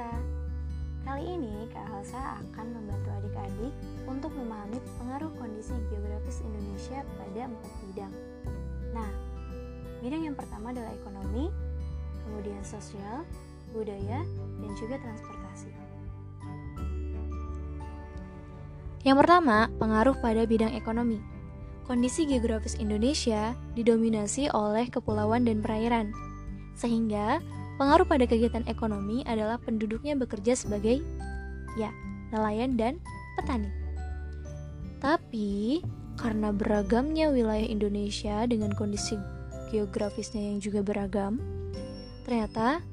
Halsa. Kali ini Kak Halsa akan membantu adik-adik untuk memahami pengaruh kondisi geografis Indonesia pada empat bidang. Nah, bidang yang pertama adalah ekonomi, kemudian sosial, budaya, dan juga transportasi. Yang pertama, pengaruh pada bidang ekonomi. Kondisi geografis Indonesia didominasi oleh kepulauan dan perairan, sehingga pengaruh pada kegiatan ekonomi adalah penduduknya bekerja sebagai ya, nelayan dan petani. Tapi karena beragamnya wilayah Indonesia dengan kondisi geografisnya yang juga beragam, ternyata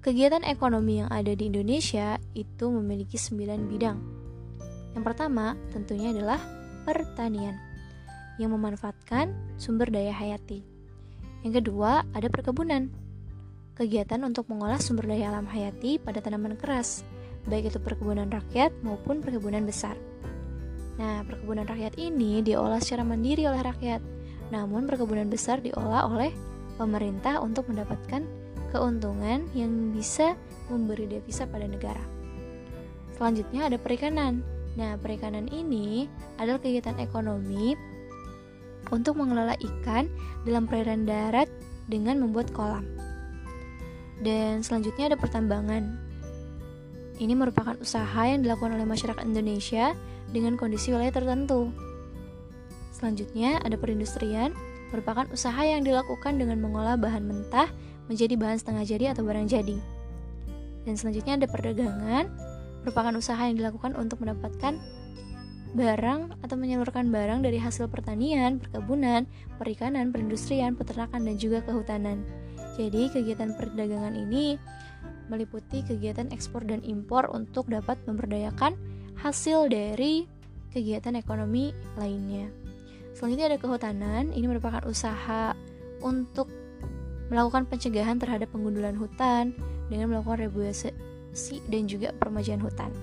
kegiatan ekonomi yang ada di Indonesia itu memiliki 9 bidang. Yang pertama tentunya adalah pertanian yang memanfaatkan sumber daya hayati. Yang kedua, ada perkebunan. Kegiatan untuk mengolah sumber daya alam hayati pada tanaman keras, baik itu perkebunan rakyat maupun perkebunan besar. Nah, perkebunan rakyat ini diolah secara mandiri oleh rakyat, namun perkebunan besar diolah oleh pemerintah untuk mendapatkan keuntungan yang bisa memberi devisa pada negara. Selanjutnya ada perikanan. Nah, perikanan ini adalah kegiatan ekonomi untuk mengelola ikan dalam perairan darat dengan membuat kolam. Dan selanjutnya ada pertambangan. Ini merupakan usaha yang dilakukan oleh masyarakat Indonesia dengan kondisi wilayah tertentu. Selanjutnya ada perindustrian, merupakan usaha yang dilakukan dengan mengolah bahan mentah menjadi bahan setengah jadi atau barang jadi. Dan selanjutnya ada perdagangan, merupakan usaha yang dilakukan untuk mendapatkan barang atau menyalurkan barang dari hasil pertanian, perkebunan, perikanan, perindustrian, peternakan, dan juga kehutanan. Jadi, kegiatan perdagangan ini meliputi kegiatan ekspor dan impor untuk dapat memberdayakan hasil dari kegiatan ekonomi lainnya. Selanjutnya ada kehutanan, ini merupakan usaha untuk melakukan pencegahan terhadap penggundulan hutan dengan melakukan regulasi dan juga permajaan hutan.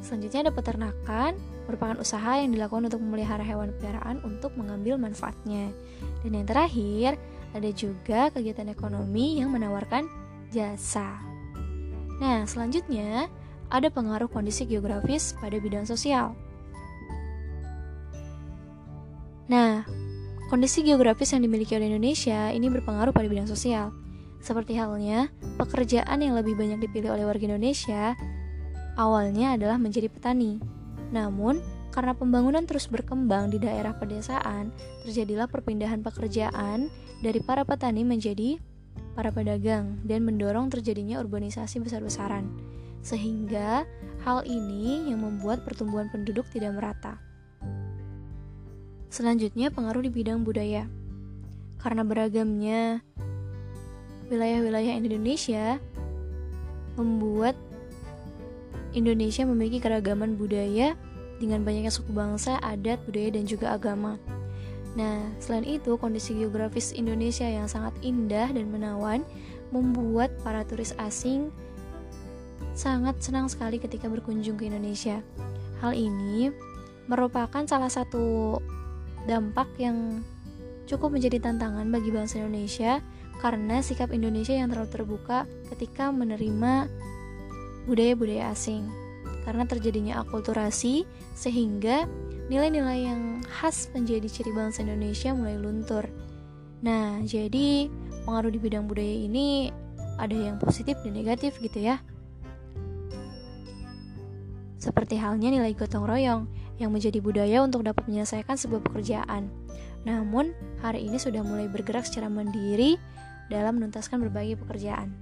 Selanjutnya ada peternakan, merupakan usaha yang dilakukan untuk memelihara hewan peliharaan untuk mengambil manfaatnya. Dan yang terakhir, ada juga kegiatan ekonomi yang menawarkan jasa. Nah, selanjutnya ada pengaruh kondisi geografis pada bidang sosial. Nah, kondisi geografis yang dimiliki oleh Indonesia ini berpengaruh pada bidang sosial. Seperti halnya, pekerjaan yang lebih banyak dipilih oleh warga Indonesia awalnya adalah menjadi petani. Namun, karena pembangunan terus berkembang di daerah pedesaan, terjadilah perpindahan pekerjaan dari para petani menjadi para pedagang dan mendorong terjadinya urbanisasi besar-besaran. Sehingga hal ini yang membuat pertumbuhan penduduk tidak merata. Selanjutnya pengaruh di bidang budaya. Karena beragamnya wilayah-wilayah Indonesia membuat Indonesia memiliki keragaman budaya dengan banyaknya suku bangsa, adat, budaya, dan juga agama. Nah, selain itu, kondisi geografis Indonesia yang sangat indah dan menawan membuat para turis asing sangat senang sekali ketika berkunjung ke Indonesia. Hal ini merupakan salah satu dampak yang cukup menjadi tantangan bagi bangsa Indonesia karena sikap Indonesia yang terlalu terbuka ketika menerima budaya-budaya asing. Karena terjadinya akulturasi, sehingga nilai-nilai yang khas menjadi ciri bangsa Indonesia mulai luntur. Nah, jadi pengaruh di bidang budaya ini ada yang positif dan negatif gitu ya. Seperti halnya nilai gotong royong yang menjadi budaya untuk dapat menyelesaikan sebuah pekerjaan. Namun, hari ini sudah mulai bergerak secara mandiri dalam menuntaskan berbagai pekerjaan.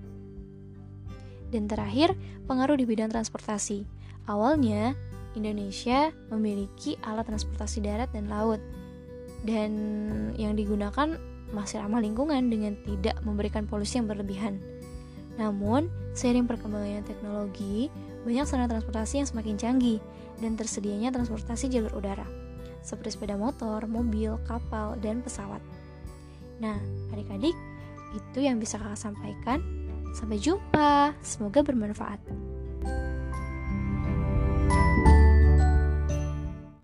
Dan terakhir, pengaruh di bidang transportasi. Awalnya, Indonesia memiliki alat transportasi darat dan laut, dan yang digunakan masih ramah lingkungan dengan tidak memberikan polusi yang berlebihan. Namun, seiring perkembangan teknologi, banyak sarana transportasi yang semakin canggih dan tersedianya transportasi jalur udara, seperti sepeda motor, mobil, kapal, dan pesawat. Nah, adik-adik, itu yang bisa kakak sampaikan. Sampai jumpa, semoga bermanfaat.